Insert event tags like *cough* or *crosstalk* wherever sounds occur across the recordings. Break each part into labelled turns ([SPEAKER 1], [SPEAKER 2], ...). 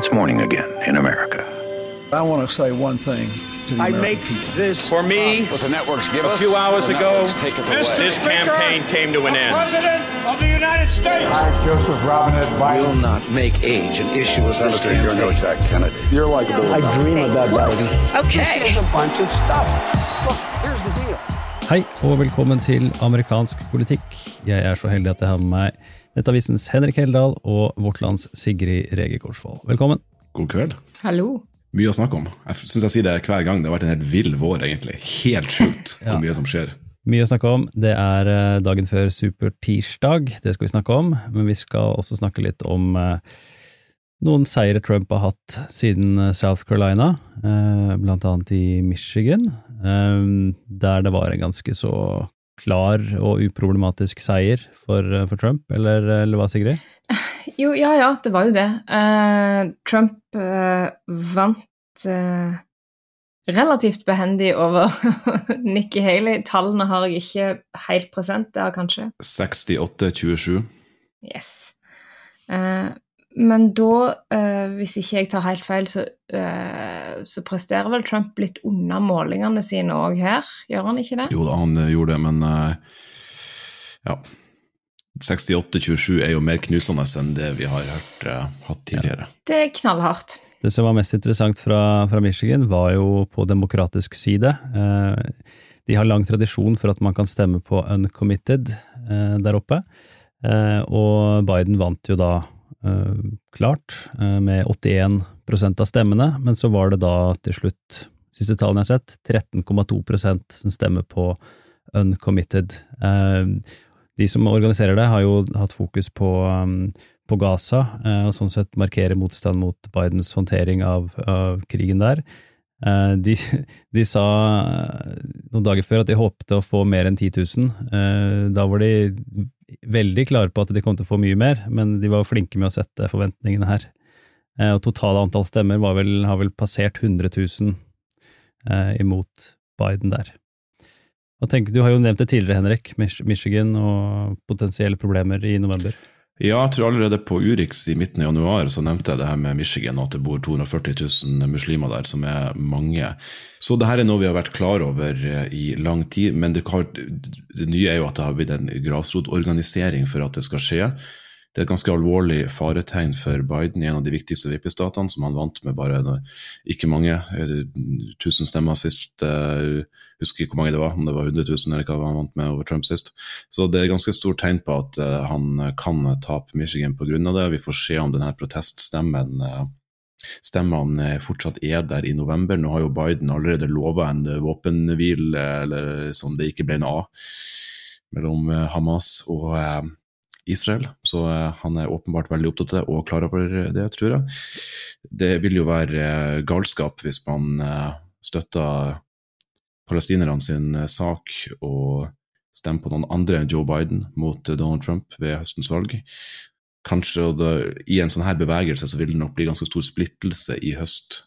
[SPEAKER 1] It's morning again in America.
[SPEAKER 2] I want to say one thing to the
[SPEAKER 3] I
[SPEAKER 2] American
[SPEAKER 3] make
[SPEAKER 2] people.
[SPEAKER 3] this
[SPEAKER 4] For me,
[SPEAKER 5] What the networks give
[SPEAKER 4] a
[SPEAKER 5] us,
[SPEAKER 4] few hours ago,
[SPEAKER 5] networks take it
[SPEAKER 4] this campaign came to an end.
[SPEAKER 3] President of the United States.
[SPEAKER 6] I, Joseph Robinette
[SPEAKER 7] will not make age an issue as this
[SPEAKER 5] Senator, you're no. Jack Kennedy.
[SPEAKER 6] You're likable.
[SPEAKER 8] I dream about Biden.
[SPEAKER 5] This is a bunch of stuff. Look, here's the deal.
[SPEAKER 9] Hei og velkommen til amerikansk politikk. Jeg er så heldig at jeg har med meg Nettavisens Henrik Heldal og Vårt Lands Sigrid Rege Korsvoll. Velkommen.
[SPEAKER 10] God kveld.
[SPEAKER 11] Hallo.
[SPEAKER 10] Mye å snakke om. Jeg syns jeg sier det hver gang. Det har vært en helt vill vår, egentlig. Helt sjukt hvor *laughs* mye som skjer.
[SPEAKER 9] Mye å snakke om. Det er eh, dagen før supertirsdag, det skal vi snakke om. Men vi skal også snakke litt om eh, noen seire Trump har hatt siden eh, South Carolina, eh, blant annet i Michigan, der det var en ganske så klar og uproblematisk seier for, eh, for Trump, eller, eller hva, Sigrid?
[SPEAKER 11] Jo, ja ja, det var jo det. Eh, Trump eh, vant eh, relativt behendig over *laughs* Nikki Haley. Tallene har jeg ikke helt present, det har kanskje.
[SPEAKER 10] 68-27.
[SPEAKER 11] Yes. Men da, eh, hvis ikke jeg tar helt feil, så, eh, så presterer vel Trump litt unna målingene sine òg her, gjør han ikke det?
[SPEAKER 10] Jo da, han eh, gjorde det, men eh, ja. 68-27 er jo mer knusende enn det vi har hørt eh, hatt tidligere.
[SPEAKER 11] Det er knallhardt.
[SPEAKER 9] Det som var mest interessant fra, fra Michigan, var jo på demokratisk side. Eh, de har lang tradisjon for at man kan stemme på uncommitted der oppe, eh, og Biden vant jo da klart, eh, med 81% av stemmene, men så var det da til slutt, siste tallene jeg har sett, 13,2% som stemmer på uncommitted. Eh, de som organiserer det, har jo hatt fokus på, på Gaza, eh, og sånn sett markerer motstand mot Bidens håndtering av, av krigen der. Eh, de, *laughs* de sa eh, noen dager før at de håpte å få mer enn 10 000. Eh, da var de veldig klare på at de kom til å få mye mer, men de var flinke med å sette forventningene her. Og totale antall stemmer vel, har vel passert 100 000 eh, imot Biden der. Tenker, du har jo nevnt det tidligere, Henrik, Michigan og potensielle problemer i november.
[SPEAKER 10] Ja, jeg tror allerede på Urix i midten av januar så nevnte jeg det her med Michigan, at det bor 240 000 muslimer der, som er mange. Så det her er noe vi har vært klar over eh, i lang tid, men det, det nye er jo at det har blitt en grasrotorganisering for at det skal skje. Det er et ganske alvorlig faretegn for Biden i en av de viktigste vippestatene, som han vant med bare ikke mange, eh, tusen stemmer sist. Jeg Husker ikke hvor mange det var, om det var 100 000 eller hva han vant med over Trump sist. Så det er ganske stort tegn på at eh, han kan tape Michigan pga. det. Vi får se om denne proteststemmen eh, stemmene fortsatt er der i november. Nå har jo Biden allerede lova en våpenhvile, som det ikke ble en av, mellom eh, Hamas og eh, Israel. Så eh, han er åpenbart veldig opptatt av det og klar over det, tror jeg. Det vil jo være eh, galskap hvis man eh, støtter palestinerne sin sak og stemmer på noen andre enn Joe Biden mot Donald Trump ved høstens valg. Kanskje det, i en sånn her bevegelse så vil det nok bli ganske stor splittelse i høst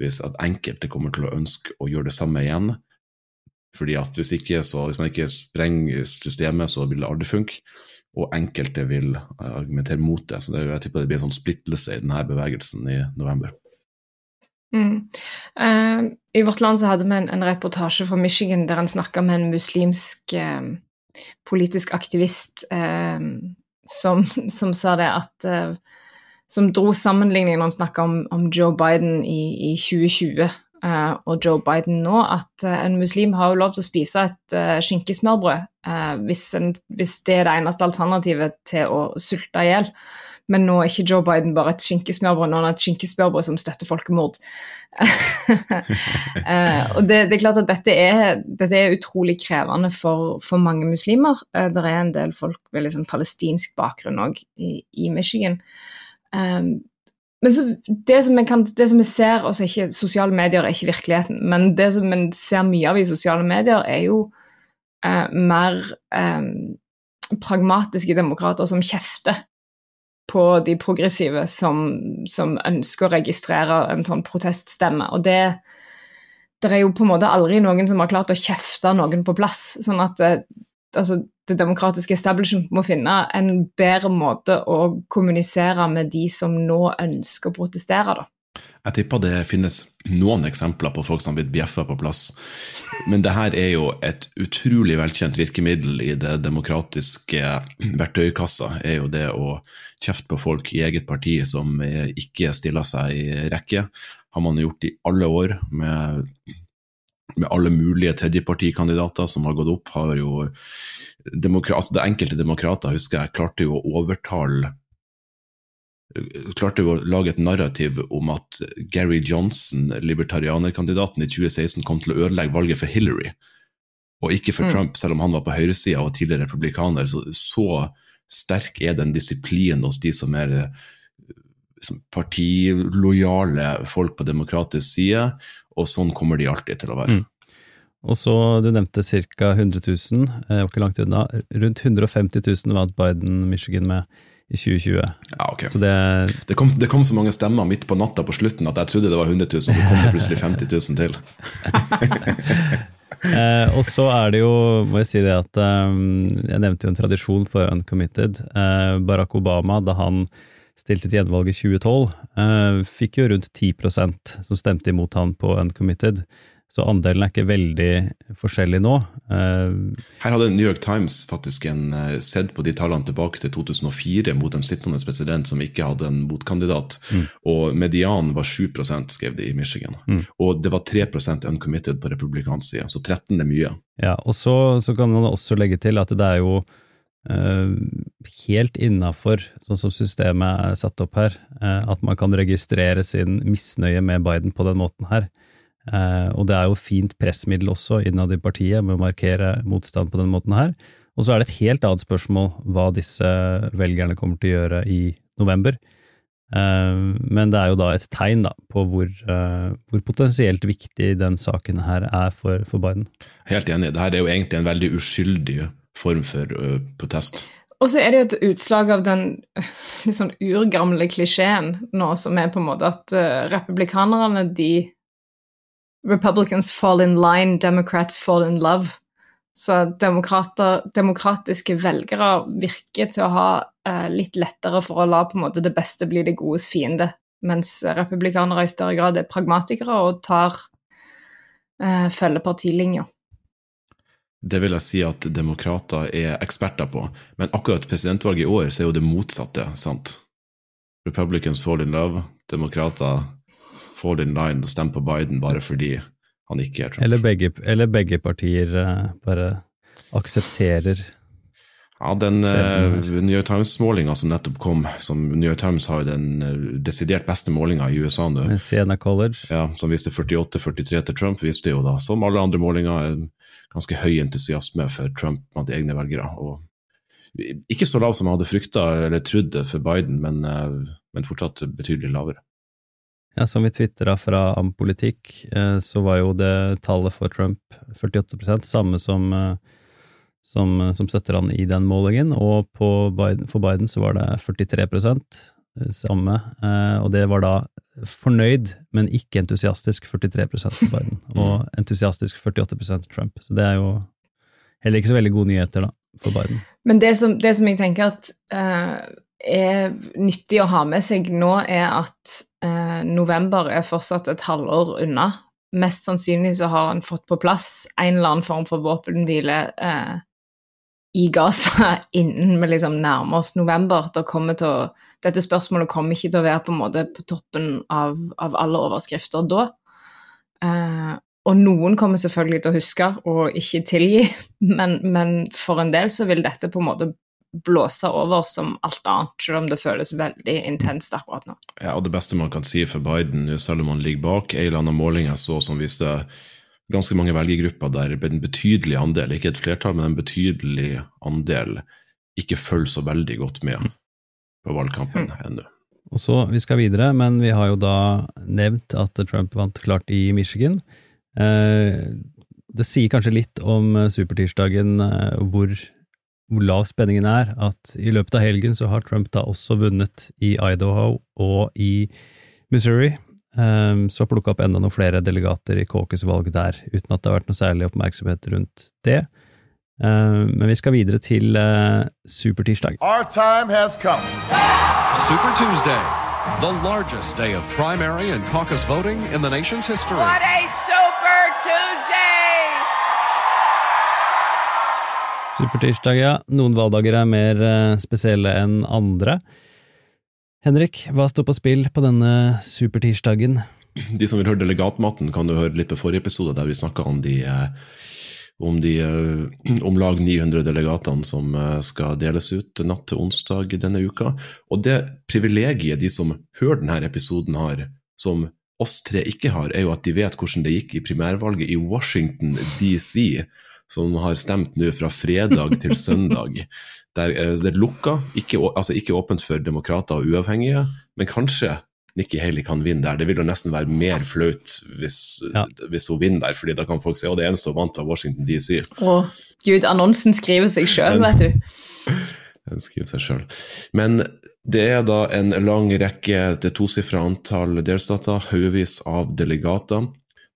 [SPEAKER 10] hvis at enkelte kommer til å ønske å gjøre det samme igjen. Fordi at hvis, ikke, så, hvis man ikke sprenger systemet, så vil det aldri funke. Og enkelte vil eh, argumentere mot det. Så det, jeg tipper det blir en sånn splittelse i denne bevegelsen i november.
[SPEAKER 11] Mm. Eh, I Vårt Land så hadde vi en, en reportasje fra Michigan der han snakka med en muslimsk eh, politisk aktivist eh, som, som sa det at Som dro sammenligningen når han snakka om, om Joe Biden i, i 2020 eh, og Joe Biden nå, at eh, en muslim har jo lov til å spise et uh, skinkesmørbrød eh, hvis, en, hvis det er det eneste alternativet til å sulte i hjel. Men nå er ikke Joe Biden bare et skinkesmørbrød, nå er han et skinkesmørbrød som støtter folkemord. *laughs* Eh, og det, det, er klart at dette er, dette er utrolig krevende for, for mange muslimer. Eh, det er en del folk med liksom palestinsk bakgrunn òg i, i, Michigan. Um, men så, det, som kan, det som vi ser, også ikke, Sosiale medier er ikke virkeligheten, men det som vi ser mye av i sosiale medier, er jo eh, mer eh, pragmatiske demokrater som kjefter på de progressive som, som, ønsker å registrere en sånn proteststemme. Og det, det er jo på en måte aldri noen som har klart å kjefte noen på plass. sånn at altså, det demokratiske establishment må finne en bedre måte å kommunisere med de som nå ønsker å protestere. da.
[SPEAKER 10] Jeg tipper det finnes noen eksempler på folk som har blitt bjeffa på plass. Men det her er jo et utrolig velkjent virkemiddel i det demokratiske verktøykassa. er jo det å kjefte på folk i eget parti som ikke stiller seg i rekke. Har man gjort i alle år med, med alle mulige tredjepartikandidater som har gått opp. har jo altså Det enkelte demokrater husker jeg klarte jo å overtale klarte jo å lage et narrativ om at Gary Johnson, libertarianerkandidaten i 2016, kom til å ødelegge valget for Hillary, og ikke for mm. Trump, selv om han var på høyresida og tidligere republikaner. Så, så, sterk er den disiplinen hos de som er liksom, partilojale folk på demokratisk side, og sånn kommer de alltid til å være. Mm.
[SPEAKER 9] Og så, Du nevnte ca. 100 000, jeg var ikke langt unna. Rundt 150 000 vant Biden Michigan med i 2020.
[SPEAKER 10] Ja, ok.
[SPEAKER 9] Så det,
[SPEAKER 10] det, kom, det, kom, så mange stemmer midt på natta på slutten at jeg trodde det var 100 000, og så kom det plutselig 50 000 til. *laughs*
[SPEAKER 9] eh, og så er det jo, må jeg si det at eh, Jeg nevnte jo en tradisjon for uncommitted. Eh, Barack Obama, da han stilte til gjenvalg i 2012, eh, fikk jo rundt 10% som stemte imot han på uncommitted. Så andelen er ikke veldig forskjellig nå.
[SPEAKER 10] Eh, Her hadde New York Times faktisk en, eh, sett på de tallene tilbake til 2004 mot en sittende president som ikke hadde en motkandidat, mm. og medianen var 7 skrev de i Michigan. Mm. Og det var 3% uncommitted på republikansk side, så 13 er mye.
[SPEAKER 9] Ja, og så, så kan man også legge til at det er jo helt innafor, sånn som systemet er satt opp her, uh, at man kan registrere sin misnøye med Biden på den måten her. Eh, og det er jo fint pressmiddel også innad i partiet med å markere motstand på den måten her. Og så er det et helt annet spørsmål hva disse velgerne kommer til å gjøre i november. Eh, men det er jo da et tegn da, på hvor, eh, hvor, potensielt viktig den saken her er for, for Biden.
[SPEAKER 10] Helt enig. her er jo egentlig en veldig uskyldig form for uh, protest.
[SPEAKER 11] Og så er det jo et utslag av den *laughs* litt sånn urgamle klisjeen nå, som er på en måte at uh, republikanerne de Republicans fall in line, Democrats fall in love. Så demokratiske velgere virker til å ha eh, litt lettere for å la på en måte det beste bli det godes fiende, mens republikanere i større grad er pragmatikere og tar eh, følger partilinja.
[SPEAKER 10] Det vil jeg si at demokrater er eksperter på, men akkurat presidentvalget i år så er jo det motsatte, sant? Republicans fall in love, demokrater fall in line og stemmer på Biden bare fordi han ikke er Trump.
[SPEAKER 9] Eller begge, eller begge partier uh, bare aksepterer
[SPEAKER 10] ja, den uh, New York Times-målinga som nettopp kom, som New York Times har den uh, desidert beste målinga i USA nå.
[SPEAKER 9] Siena College.
[SPEAKER 10] Ja, Som viste 48-43 til Trump, viste jo da, som alle andre målinger, ganske høy entusiasme for Trump blant egne velgere. og Ikke så lav som jeg hadde frykta eller trodd for Biden, men, men fortsatt betydelig lavere.
[SPEAKER 9] Ja, som vi tvitra fra Ampolitikk, eh, så var jo det tallet for Trump 48% samme som, eh, som, eh, som støtter han i den målingen, og Biden, for Biden så var det 43 samme, og det var da fornøyd, men ikke entusiastisk 43% for Biden, *laughs* og entusiastisk 48% Trump. Så det er jo heller ikke så veldig gode nyheter, da, for Biden.
[SPEAKER 11] Men det som, det som jeg tenker at uh, er nyttig å ha med seg nå, er at uh, november er fortsatt et halvår unna. Mest sannsynlig så har han fått på plass en eller annen form for våpenhvile eh, i Gaza *laughs* innen vi liksom nærmer oss november. Å, dette spørsmålet kommer ikke til å være på, måte på toppen av, av alle overskrifter da. Eh, og noen kommer selvfølgelig til å huske og ikke tilgi, *laughs* men, men, for en del så vil dette på en måte blåse over som alt annet, selv om det føles veldig intenst akkurat nå.
[SPEAKER 10] Ja, og Det beste man kan si for Biden, selv om han ligger bak en eller annen måling jeg så som viste ganske mange velgergrupper der en betydelig andel, ikke et flertall, men en betydelig andel, ikke følger så veldig godt med på valgkampen mm. ennå.
[SPEAKER 9] Og så, Vi skal videre, men vi har jo da nevnt at Trump vant klart i Michigan. Eh, det sier kanskje litt om supertirsdagen, eh, hvor hvor lav spenningen er, at i løpet av helgen så har Trump da også vunnet i Idaho og i Missouri. Um, så plukka opp enda noen flere delegater i caucus-valg der, uten at det har vært noe særlig oppmerksomhet rundt det. Eh, men vi skal videre til uh, supertirsdag.
[SPEAKER 3] Our time has come.
[SPEAKER 6] Super Tuesday, the largest day of primary and caucus voting in the nation's history.
[SPEAKER 8] What a Super Tuesday!
[SPEAKER 9] Supertirsdag, ja. Noen valgdager er mer uh, spesielle enn andre. Henrik, hva står på spill på denne supertirsdagen?
[SPEAKER 10] De som vil høre Delegatmaten, kan du høre litt på forrige episode, der vi snakka om de om de om lag 900 delegatene som skal deles ut natt til onsdag denne uka. Og det privilegiet de som hører denne episoden har, som oss tre ikke har, er jo at de vet hvordan det gikk i primærvalget i Washington DC, som har stemt nå fra fredag til søndag. Der, det er lukka, ikke, altså ikke åpent for demokrater og uavhengige, men kanskje Nikki Haley kan vinne der. Det vil jo nesten være mer flaut hvis, ja. hvis, hun vinner der, fordi da kan folk si at det eneste hun vant, var Washington DC.
[SPEAKER 11] Å gud, annonsen skriver seg sjøl, vet du. *laughs*
[SPEAKER 10] Den skriver seg sjøl. Men det er da en lang rekke, det tosifra antall delstater, haugevis av delegater.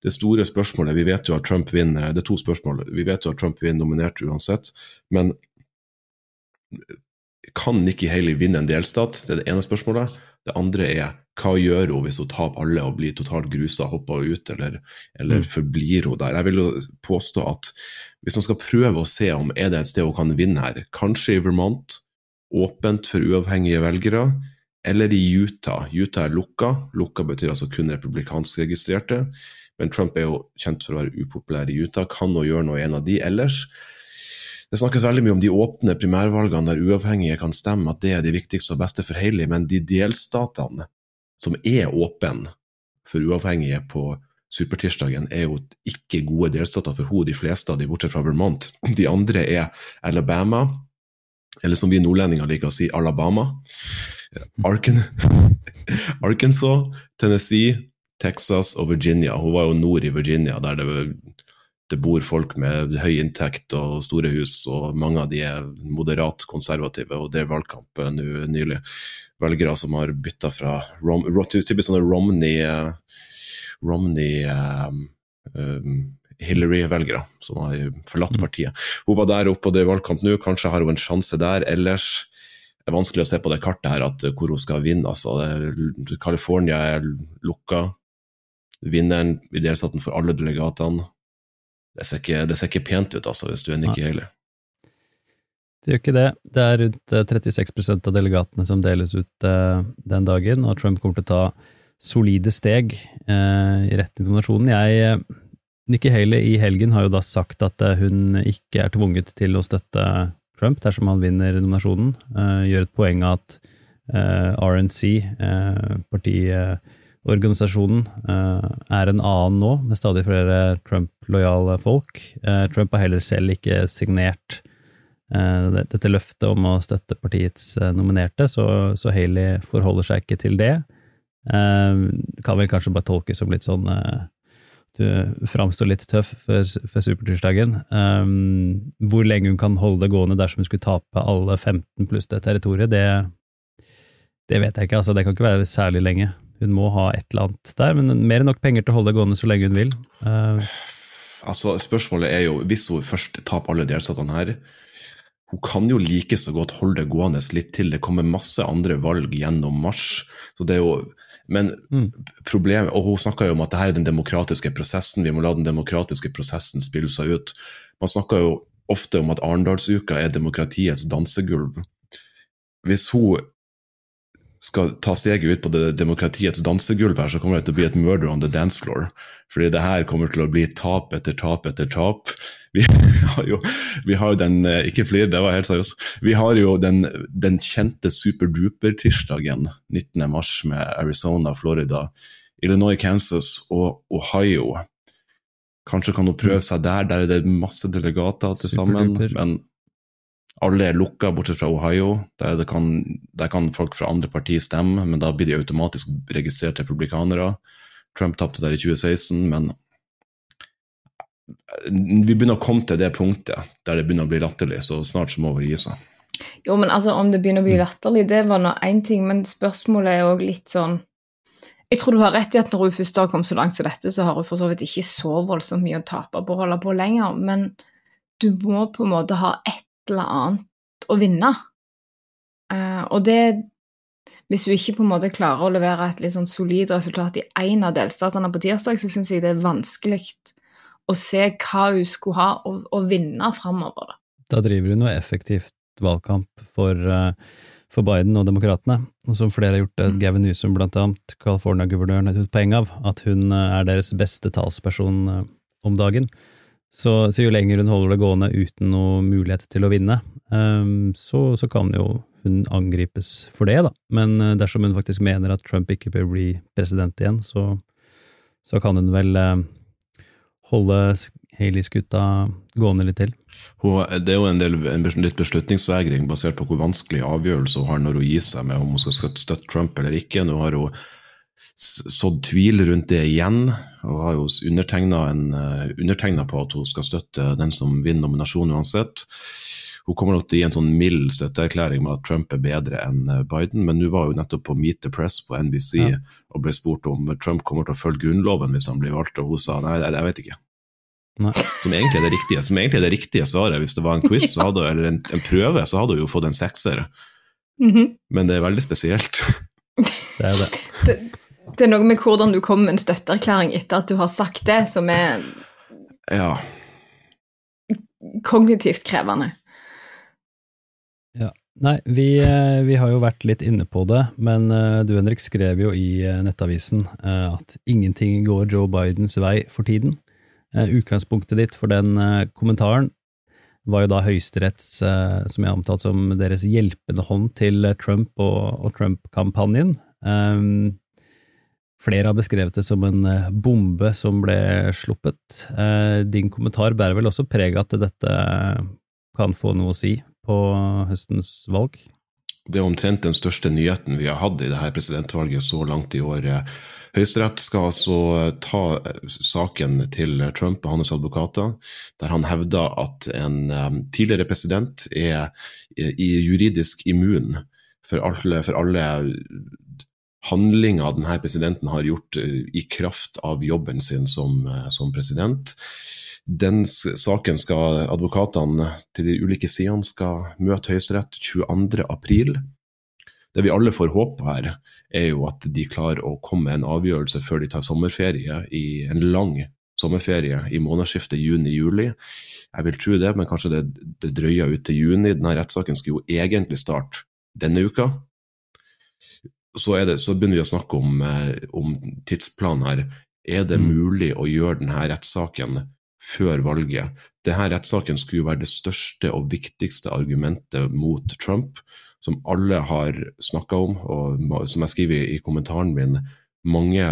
[SPEAKER 10] Det store spørsmålet, vi vet jo at Trump vinner, det er to spørsmål. Vi vet jo at Trump vinner nominert uansett, men kan Nikki Haley vinne en delstat? Det er det ene spørsmålet. Det andre er hva gjør hun hvis hun taper alle og blir totalt grusa, hopper ut, eller, eller mm. forblir hun der? Jeg vil jo påstå at hvis man skal prøve å se om er det et sted hun kan vinne her, kanskje i Vermont, åpent for uavhengige velgere, eller i Utah. Utah er lukka, lukka betyr altså kun republikansk registrerte, men Trump er jo kjent for å være upopulær i Utah, kan hun gjøre noe i en av de ellers? Det snakkes veldig mye om de åpne primærvalgene der uavhengige kan stemme, at det er de viktigste og beste for Haley, men de delstatene som er åpne for uavhengige på supertirsdagen, er jo ikke gode delstater for henne, de fleste av de bortsett fra Vermont. De andre er Alabama, eller som vi nordlendinger liker å si, Alabama. Arkansas, Tennessee, Texas og Virginia. Hun var jo nord i Virginia, der det, det bor folk med høy inntekt og store hus, og mange av de er moderat konservative, og er valgkamp nå nylig velgere som har bytta fra Rom, typisk sånne Romney, uh, Romney um, um, Hillary-velgere som har forlatt mm. partiet. Hun var der oppe, og det er valgkamp nå, kanskje har hun en sjanse der. Ellers det er vanskelig å se på det kartet her at, hvor hun skal vinne. Altså, California er lukka. Vinneren i delstaten for alle delegatene. Det ser ikke, det ser ikke pent ut, altså, hvis du er Nikki Haley.
[SPEAKER 9] Det gjør ikke det. Det er rundt 36 eh, av delegatene som deles ut uh, den dagen, og Trump kommer til å ta solide steg uh, i retning til nasjonen. Jeg, Nikki Haley i helgen har jo da sagt at hun ikke er tvunget til å støtte Trump dersom han vinner nominasjonen. Uh, gjør et poeng av at RNC, partiorganisasjonen, er en annen nå, med stadig flere Trump-lojale folk. Trump har heller selv ikke signert Eh, dette løftet om å støtte partiets eh, nominerte, så, så Haley forholder seg ikke til det. Eh, kan vel kanskje bare tolkes som litt sånn du framstår litt tøff for, før supertirsdagen. Um, hvor lenge hun kan holde det gående dersom hun skulle tape alle 15 pluss det territoriet, det, det vet jeg ikke. altså Det kan ikke være særlig lenge. Hun må ha et eller annet der, men mer enn nok penger til å holde det gående så lenge hun vil. Uh,
[SPEAKER 10] altså Spørsmålet er jo, hvis hun først taper alle delstatene her, hun kan jo like så godt holde det gående litt til. Det kommer masse andre valg gjennom mars. så det er jo men mm. problemet, og Hun snakka om at det her er den demokratiske prosessen, vi må la den demokratiske prosessen spille seg ut. Man snakker jo ofte om at Arendalsuka er demokratiets dansegulv. Hvis hun skal ta steget ut på det demokratiets dansegulv her, så kommer det til å bli et murder on the dance floor. Fordi det her kommer til å bli tap etter tap etter tap. Vi *laughs* har jo, vi har jo den eh, Ikke flir, det var helt seriøst. Vi har jo den, den kjente superduper-tirsdagen 19. mars med Arizona, Florida, Illinois, Kansas og Ohio. Kanskje kan hun prøve seg der, der er det masse delegater til sammen. men alle er lukka, bortsett fra Ohio. Der, kan, der, kan, folk fra andre partier stemme, men da blir de automatisk registrert republikanere. Trump tapte der i 2016, men vi begynner å komme til det punktet der det begynner å bli latterlig, så snart så må vi gi seg.
[SPEAKER 11] Jo, men altså, om det begynner å bli latterlig, det var nå én ting, men spørsmålet er òg litt sånn Jeg tror du har rett i at når hun først har kommet så langt som dette, så har hun for så vidt ikke så voldsomt mye å tape på å holde på lenger, men du må på en måte ha et eller annet å vinne. Uh, og det Hvis hun ikke på en måte klarer å levere et litt sånn solid resultat i én av delstatene på tirsdag, så syns jeg det er vanskelig å se hva hun skulle ha å, å vinne framover.
[SPEAKER 9] Da driver hun noe effektivt valgkamp for, uh, for Biden og demokratene, og som flere har gjort, mm. Gavin Newsom blant annet, California-guvernøren, et poeng av, at hun er deres beste talsperson om dagen. Så, så, jo lenger hun holder det gående uten noe mulighet til å vinne, um, så, så, kan jo hun angripes for det, da. Men uh, dersom hun faktisk mener at Trump ikke bør bli president igjen, så, så kan hun vel uh, holde Haley-skuta gående litt til.
[SPEAKER 10] Det er jo en del en litt beslutningsvegring basert på hvor vanskelig avgjørelse hun har når hun gir seg med om hun skal støtte Trump eller ikke. Nå har hun sådd tvil rundt det igjen, og har jo undertegna eh, på at hun skal støtte den som vinner nominasjonen uansett. Hun kommer nok til å gi en sånn mild støtteerklæring med at Trump er bedre enn eh, Biden, men hun var jo nettopp på Meet the Press på NBC ja. og ble spurt om Trump kommer til å følge Grunnloven hvis han blir valgt, og hun sa nei, jeg vet ikke. Som egentlig, er det riktige, som egentlig er det riktige svaret. Hvis det var en quiz hadde, eller en, en, prøve, så hadde hun jo fått en sekser. Mm -hmm. Men det er veldig spesielt.
[SPEAKER 9] Det er det.
[SPEAKER 11] det. Det er noe med hvordan du kommer med en støtteerklæring etter at du har sagt det, som er
[SPEAKER 10] ja.
[SPEAKER 11] kognitivt krevende.
[SPEAKER 9] Ja. Nei, vi, eh, vi, har jo vært litt inne på det, men eh, du Henrik skrev jo i eh, Nettavisen at ingenting går Joe Bidens vei for tiden. Utgangspunktet ditt for den kommentaren var jo da Høyesteretts, som jeg har omtalt som deres hjelpende hånd til Trump og, og Trump-kampanjen. Um, Flere har beskrevet det som en eh, bombe som ble sluppet. Eh, din kommentar bærer vel også preg at dette kan få noe å si på høstens valg?
[SPEAKER 10] Det er omtrent den største nyheten vi har hatt i dette presidentvalget så langt i år. Høyesterett skal altså ta saken til Trump og hans advokater, der han hevder at en eh, tidligere president er juridisk immun for alle, for alle handlinga denne presidenten har gjort eh, i kraft av jobben sin som, eh, som president. Den saken skal advokatene til de ulike sidene skal møte Høyesterett 22.4. Det vi alle får håpe her, er jo at de klarer å komme med en avgjørelse før de tar sommerferie, i en lang sommerferie i månedsskiftet juni-juli. Jeg vil tro det, men kanskje det, det drøyer ut til juni. Denne rettssaken skulle jo egentlig starte denne uka, så, det, så, begynner vi å snakke om, eh, om tidsplanen her. Er det mm. mulig å gjøre denne rettssaken før valget? Denne rettssaken skulle jo være det største og viktigste argumentet mot Trump, som alle har snakka om, og som jeg skriver i kommentaren min, mange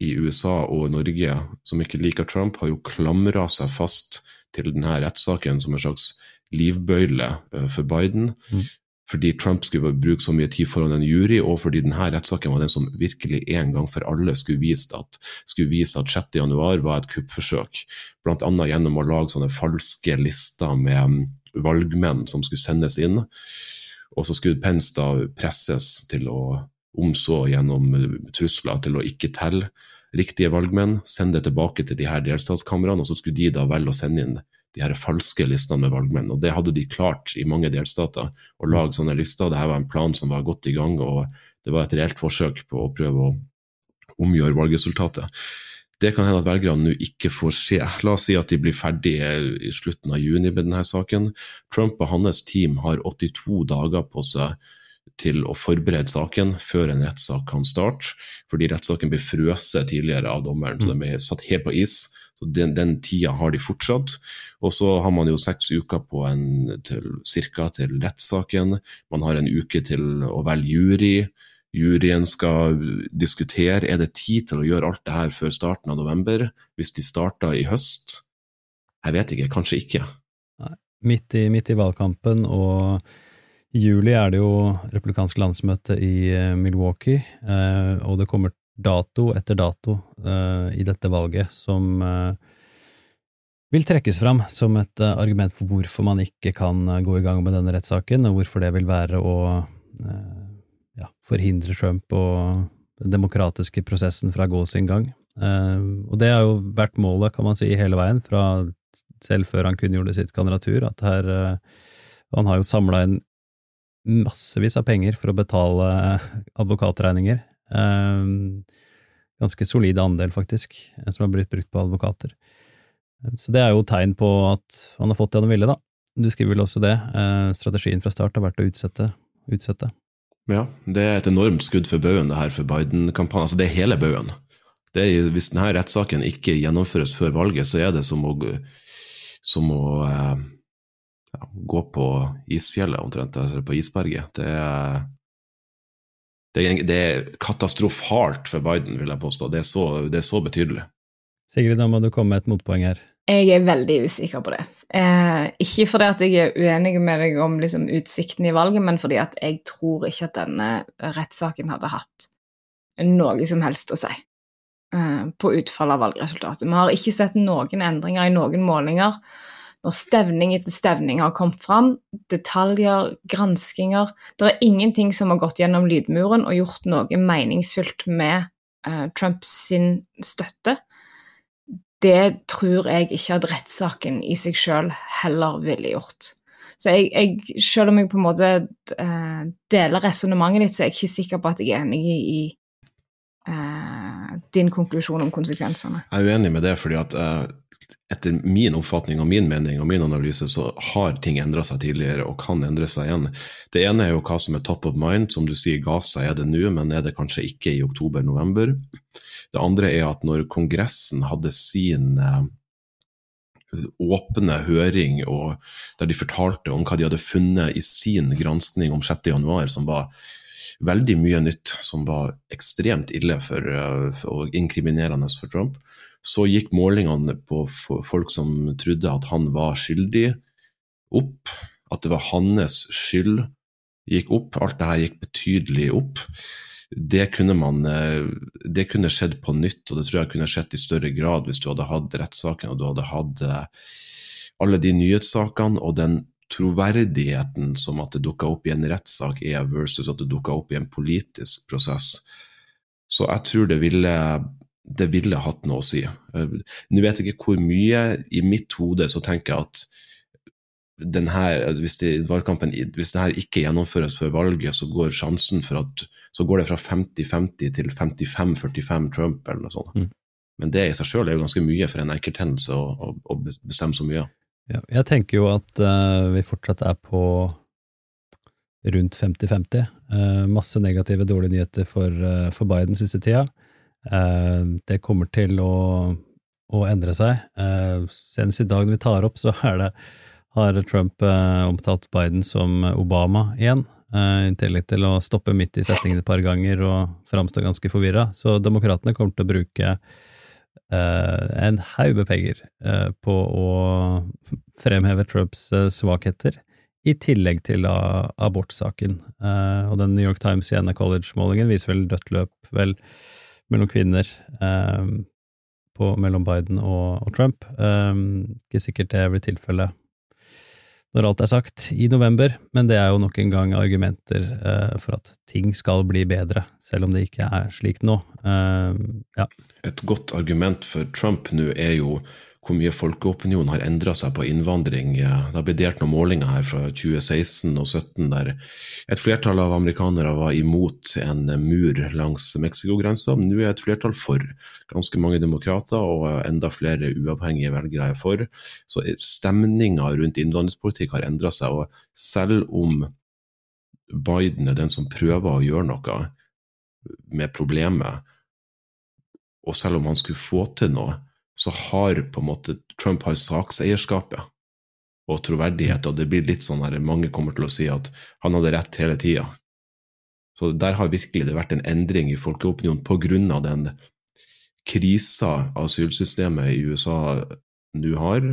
[SPEAKER 10] i USA og Norge som ikke liker Trump, har jo klamra seg fast til denne rettssaken som en slags livbøyle eh, for Biden. Mm fordi Trump skulle bruke så mye tid foran en jury, og fordi denne rettssaken var den som virkelig en gang for alle skulle vise at, skulle vise at 6.1 var et kuppforsøk, bl.a. gjennom å lage sånne falske lister med um, valgmenn som skulle sendes inn. Og så skulle Pence da presses til å, omså gjennom uh, trusler, til å ikke telle riktige valgmenn, sende det tilbake til de her delstatskamrene, og så skulle de da velge å sende inn de her falske listene med valgmenn. og Det hadde de klart i mange delstater, å lage sånne lister. Dette var en plan som var godt i gang, og det var et reelt forsøk på å prøve å omgjøre valgresultatet. Det kan hende at velgerne nå ikke får se. La oss si at de blir ferdige i slutten av juni med denne saken. Trump og hans team har 82 dager på seg til å forberede saken før en rettssak kan starte, fordi rettssaken ble frøset tidligere av dommeren, så den ble satt helt på is. Så den, den, tida har de fortsatt. Og så har man jo seks uker på en til, cirka til rettssaken. Man har en uke til å velge jury. Juryen skal diskutere er det tid til å gjøre alt det her før starten av november. Hvis de starter i høst? Jeg vet ikke, kanskje ikke.
[SPEAKER 9] Nei, midt i, midt i valgkampen og i juli er det jo republikansk landsmøte i eh, Milwaukee, eh, og det kommer dato etter dato uh, i dette valget som uh, vil trekkes fram som et uh, argument for hvorfor man ikke kan gå i gang med denne rettssaken, og hvorfor det vil være å ja, forhindre Trump og den demokratiske prosessen fra å gå sin gang. og det har jo vært målet, kan man si, hele veien, fra selv før han kunngjorde sitt kandidatur, at her Han har jo samla inn massevis av penger for å betale advokatregninger. Ganske solid andel, faktisk, som har blitt brukt på advokater. Så det er jo tegn på at han har fått det han ville, da. Du skriver vel også det. Strategien fra start har vært å utsette. utsette.
[SPEAKER 10] Ja, det er et enormt skudd for baugen, det her for Biden-kampanjen. Altså, det er hele baugen. Hvis denne rettssaken ikke gjennomføres før valget, så er det som å, som å eh, ja, gå på isfjellet, omtrent, altså på isberget. Det er, det det er katastrofalt for Biden, vil jeg påstå. Det er så, det er så betydelig.
[SPEAKER 9] Sigrid, da må du komme med et motpoeng her.
[SPEAKER 11] Jeg er veldig usikker på det. Eh, ikke fordi at jeg er uenig med deg om liksom, utsikten i valget, men fordi at jeg tror ikke at denne rettssaken hadde hatt noe som helst å si eh, på utfallet av valgresultatet. Vi har ikke sett noen endringer i noen målinger. Når stevning etter stevning har kommet fram, detaljer, granskinger Det er ingenting som har gått gjennom lydmuren og gjort noe meningsfylt med eh, Trumps støtte det tror jeg ikke at rettssaken i seg sjøl heller ville gjort. Så jeg, jeg, selv om jeg på en måte uh, deler resonnementet ditt, så er jeg ikke sikker på at jeg er enig i uh, din konklusjon om konsekvensene.
[SPEAKER 10] Jeg er uenig med det, fordi at uh, etter min oppfatning og min mening og min analyse, så har ting endra seg tidligere og kan endre seg igjen. Det ene er jo hva som er top of mind. Som du sier, Gaza er det nå, men er det kanskje ikke i oktober-november. Det andre er at når Kongressen hadde sin eh, åpne høring, der de fortalte om hva de hadde funnet i sin granskning om 6.1, som var veldig mye nytt, som var ekstremt ille for, eh, for, og inkriminerende for Trump, så gikk målingene på folk som trodde at han var skyldig, opp. At det var hans skyld, gikk opp. Alt det her gikk betydelig opp det kunne, man, eh, det kunne skjedd på nytt, og det tror jeg kunne skjedd i større grad hvis du hadde hatt rettssaken og du hadde hatt eh, alle de nyhetssakene og den troverdigheten som at det dukker opp i en rettssak er, versus at det dukker opp i en politisk prosess. Så jeg tror det ville, det ville hatt noe å si. Nå vet jeg ikke hvor mye. I mitt hode så tenker jeg at her, hvis, det, hvis det her ikke gjennomføres før valget, så går sjansen for at så går det fra 50-50 til 55-45 Trump, eller noe sånt. Mm. Men det i seg sjøl er jo ganske mye for en enkelthendelse å, å, å, bestemme så mye.
[SPEAKER 9] Ja, jeg tenker jo at uh, vi fortsatt er på rundt 50-50. Uh, eh, masse negative, dårlige nyheter for, uh, for Biden siste tida. det kommer til å, å endre seg. senest i dag når vi tar opp, så det har Trump omtalt Biden som Obama igjen, i tillegg til å stoppe midt i setningen et par ganger og framstå ganske forvirra. Så demokratene kommer til å bruke en haug med penger eh, på å fremheve Trumps eh, svakheter, i tillegg til abortsaken. Eh, og den New York Times Siena College-målingen viser vel dødt løp mellom kvinner på, mellom Biden og, og Trump. ikke sikkert det blir tilfellet når alt er sagt, i november, men det er jo nok en gang argumenter eh, for at ting skal bli bedre, selv om det ikke er slik nå. Eh, ja.
[SPEAKER 10] Et godt argument for Trump nå er jo hvor mye folkeopinionen har endra seg på innvandring. Det har blitt delt noen målinger her fra 2016 og 2017 der et flertall av amerikanere var imot en mur langs Mexicogrensa. Nå er et flertall for. Ganske mange demokrater og enda flere uavhengige velgere er for. Så stemninga rundt innvandringspolitikk har endra seg. og Selv om Biden er den som prøver å gjøre noe med problemet, og selv om han skulle få til noe, så har på en måte Trump har sakseierskapet og troverdighet, og det blir litt sånn her mange kommer til å si at han hadde rett hele tida. Så der har virkelig det vært en endring i folkeopinionen på grunn av den krisa asylsystemet i USA nå har,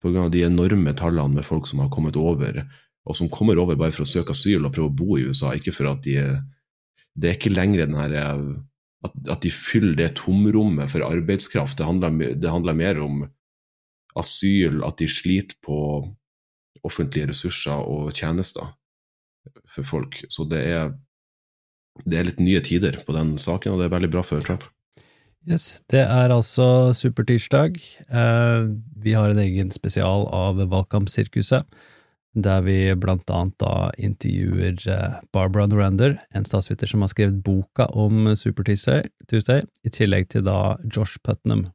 [SPEAKER 10] på grunn av de enorme tallene med folk som har kommet over, og som kommer over bare for å søke asyl og prøve å bo i USA, ikke for at de Det er ikke lenger den her at, at, de fyller det tomrommet for arbeidskraft. Det handler, det handler, mer om asyl, at de sliter på offentlige ressurser og tjenester for folk. Så det er, det er litt nye tider på den saken, og det er veldig bra for Trump.
[SPEAKER 9] Yes, det er altså supertirsdag. Eh, vi har en egen spesial av Valgkampsirkuset, der vi blant annet da intervjuer eh, Barbara Norander, en statsviter som har skrevet boka om Super Tuesday, i tillegg til da Josh Putnam,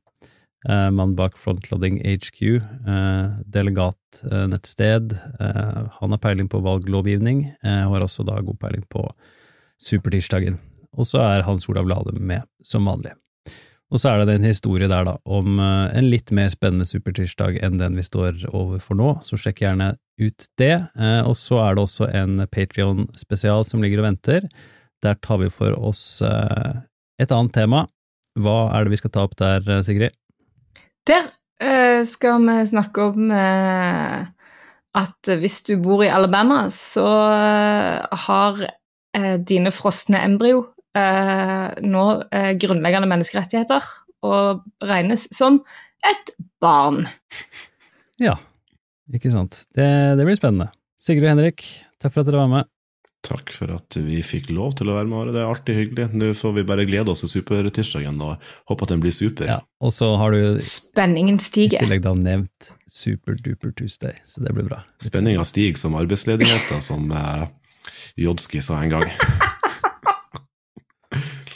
[SPEAKER 9] eh, mann bak Frontloading HQ, eh, delegatnettsted. Eh, han har peiling på valglovgivning, og har også da god peiling på supertirsdagen. Og så er Hans Olav Lahlum med, som vanlig. Og så er det en historie der, da, om uh, en litt mer spennende supertirsdag enn den vi står overfor nå, så sjekk gjerne ut det. Uh, og så er det også en Patrion-spesial som ligger og venter. Der tar vi for oss uh, et annet tema. Hva er det vi skal ta opp der, Sigrid?
[SPEAKER 11] Der skal vi snakke om at hvis du bor i Alabama, så har dine frosne embryo eh, nå eh, grunnleggende menneskerettigheter og regnes som et barn. *laughs*
[SPEAKER 9] Ja, ikke sant. Det, det blir spennende. Sigrid og Henrik, takk for at dere var med.
[SPEAKER 10] Takk for at vi fikk lov til å være med. Det er alltid hyggelig. Nå får vi bare glede oss til supertirsdagen og håpe at den blir super.
[SPEAKER 9] Ja, Og så har du
[SPEAKER 11] Spenningen stiger.
[SPEAKER 9] i tillegg da nevnt Superduper Tuesday, så det blir bra.
[SPEAKER 10] Spenninga stiger som arbeidsledigheta, som eh, Jodski sa en gang.